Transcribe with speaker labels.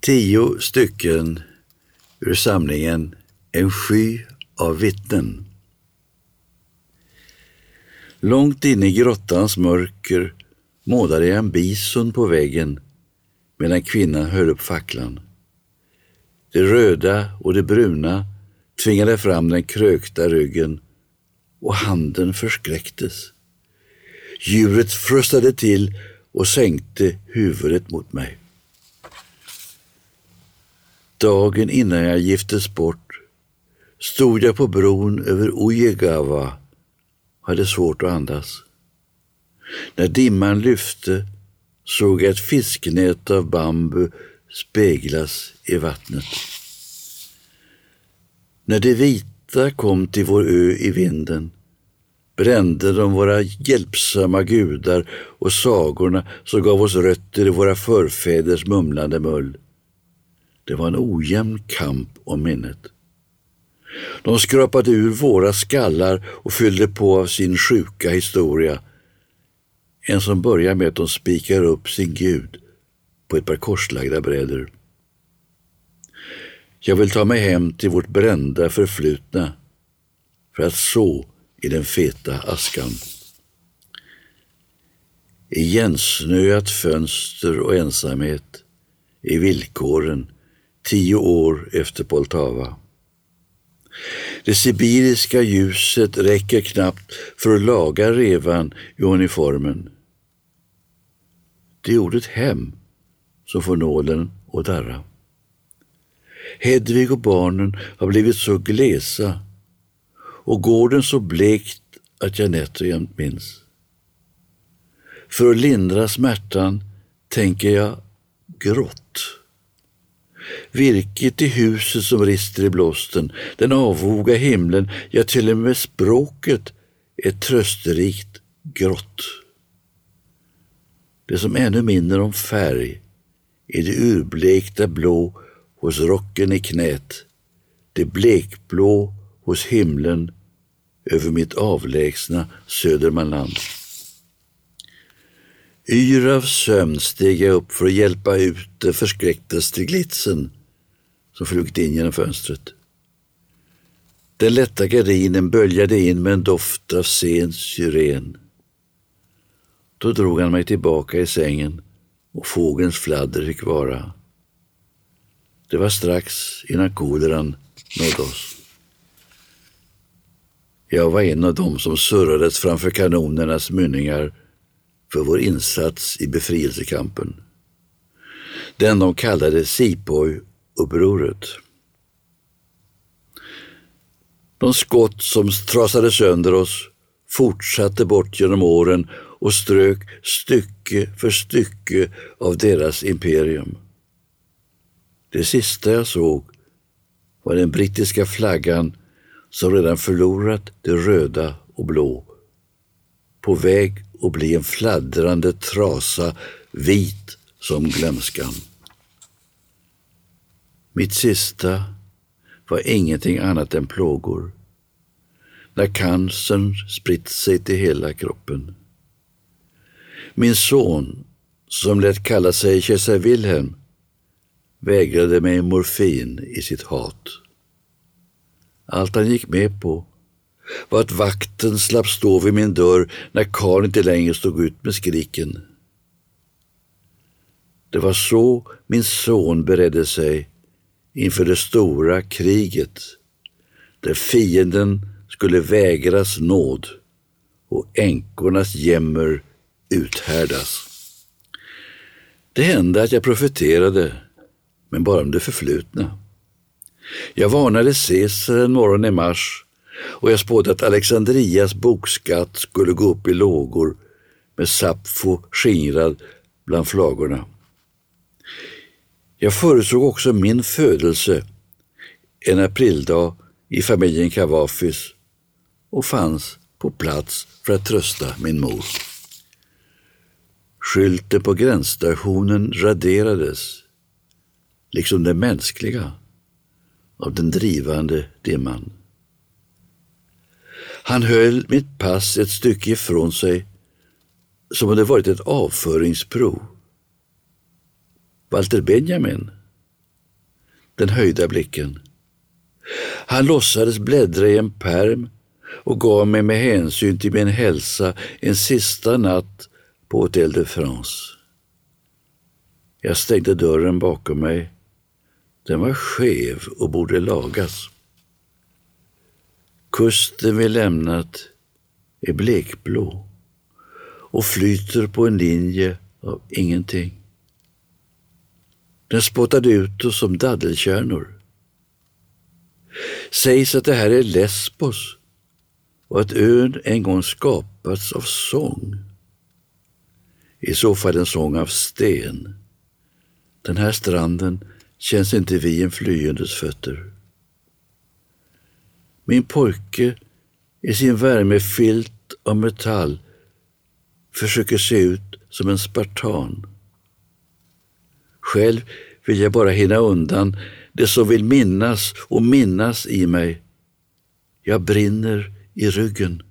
Speaker 1: Tio stycken ur samlingen En sky av vittnen. Långt inne i grottans mörker målade jag en bison på väggen medan kvinnan höll upp facklan. Det röda och det bruna tvingade fram den krökta ryggen och handen förskräcktes. Djuret frustade till och sänkte huvudet mot mig. Dagen innan jag giftes bort stod jag på bron över Ojegava och hade svårt att andas. När dimman lyfte såg jag ett fisknät av bambu speglas i vattnet. När de vita kom till vår ö i vinden brände de våra hjälpsamma gudar och sagorna som gav oss rötter i våra förfäders mumlande mull. Det var en ojämn kamp om minnet. De skrapade ur våra skallar och fyllde på av sin sjuka historia. En som börjar med att de spikar upp sin gud på ett par korslagda brädor. Jag vill ta mig hem till vårt brända förflutna för att så i den feta askan. Igensnöat fönster och ensamhet är villkoren tio år efter Poltava. Det sibiriska ljuset räcker knappt för att laga revan i uniformen. Det är ordet hem som får nålen att darra. Hedvig och barnen har blivit så glesa och gården så blekt att jag nätt och jämt minns. För att lindra smärtan tänker jag grått. Virket i huset som rister i blåsten, den avvoga himlen, ja till och med språket är trösterikt grått. Det som ännu minner om färg är det urblekta blå hos rocken i knät, det blekblå hos himlen över mitt avlägsna Södermanland. Yr av sömn steg jag upp för att hjälpa ut den förskräckta striglitsen som flugit in genom fönstret. Den lätta gardinen böljade in med en doft av sen syren. Då drog han mig tillbaka i sängen och fågelns fladder fick vara. Det var strax innan koleran nådde oss. Jag var en av dem som surrades framför kanonernas mynningar för vår insats i befrielsekampen. Den de kallade Sipoy-upproret. De skott som trasade sönder oss fortsatte bort genom åren och strök stycke för stycke av deras imperium. Det sista jag såg var den brittiska flaggan som redan förlorat det röda och blå, på väg och bli en fladdrande trasa, vit som glömskan. Mitt sista var ingenting annat än plågor. När cancern spritt sig till hela kroppen. Min son, som lät kalla sig kejsar Wilhelm, vägrade mig morfin i sitt hat. Allt han gick med på var att vakten slapp stå vid min dörr när karln inte längre stod ut med skriken. Det var så min son beredde sig inför det stora kriget där fienden skulle vägras nåd och änkornas jämmer uthärdas. Det hände att jag profeterade, men bara om det förflutna. Jag varnade Caesar en morgon i mars och jag spådde att Alexandrias bokskatt skulle gå upp i lågor med Sappho skingrad bland flagorna. Jag förutsåg också min födelse en aprildag i familjen Kavafis och fanns på plats för att trösta min mor. Skylten på gränsstationen raderades, liksom det mänskliga, av den drivande dimman. Han höll mitt pass ett stycke ifrån sig som om det varit ett avföringsprov. Walter Benjamin, den höjda blicken. Han låtsades bläddra i en perm och gav mig med hänsyn till min hälsa en sista natt på Hotel de France. Jag stängde dörren bakom mig. Den var skev och borde lagas. Kusten vi lämnat är blekblå och flyter på en linje av ingenting. Den spottade ut oss som daddelkärnor. Sägs att det här är Lesbos och att ön en gång skapats av sång. I så fall en sång av sten. Den här stranden känns inte vid en flyendes fötter. Min pojke i sin värmefilt av metall försöker se ut som en spartan. Själv vill jag bara hinna undan det som vill minnas och minnas i mig. Jag brinner i ryggen.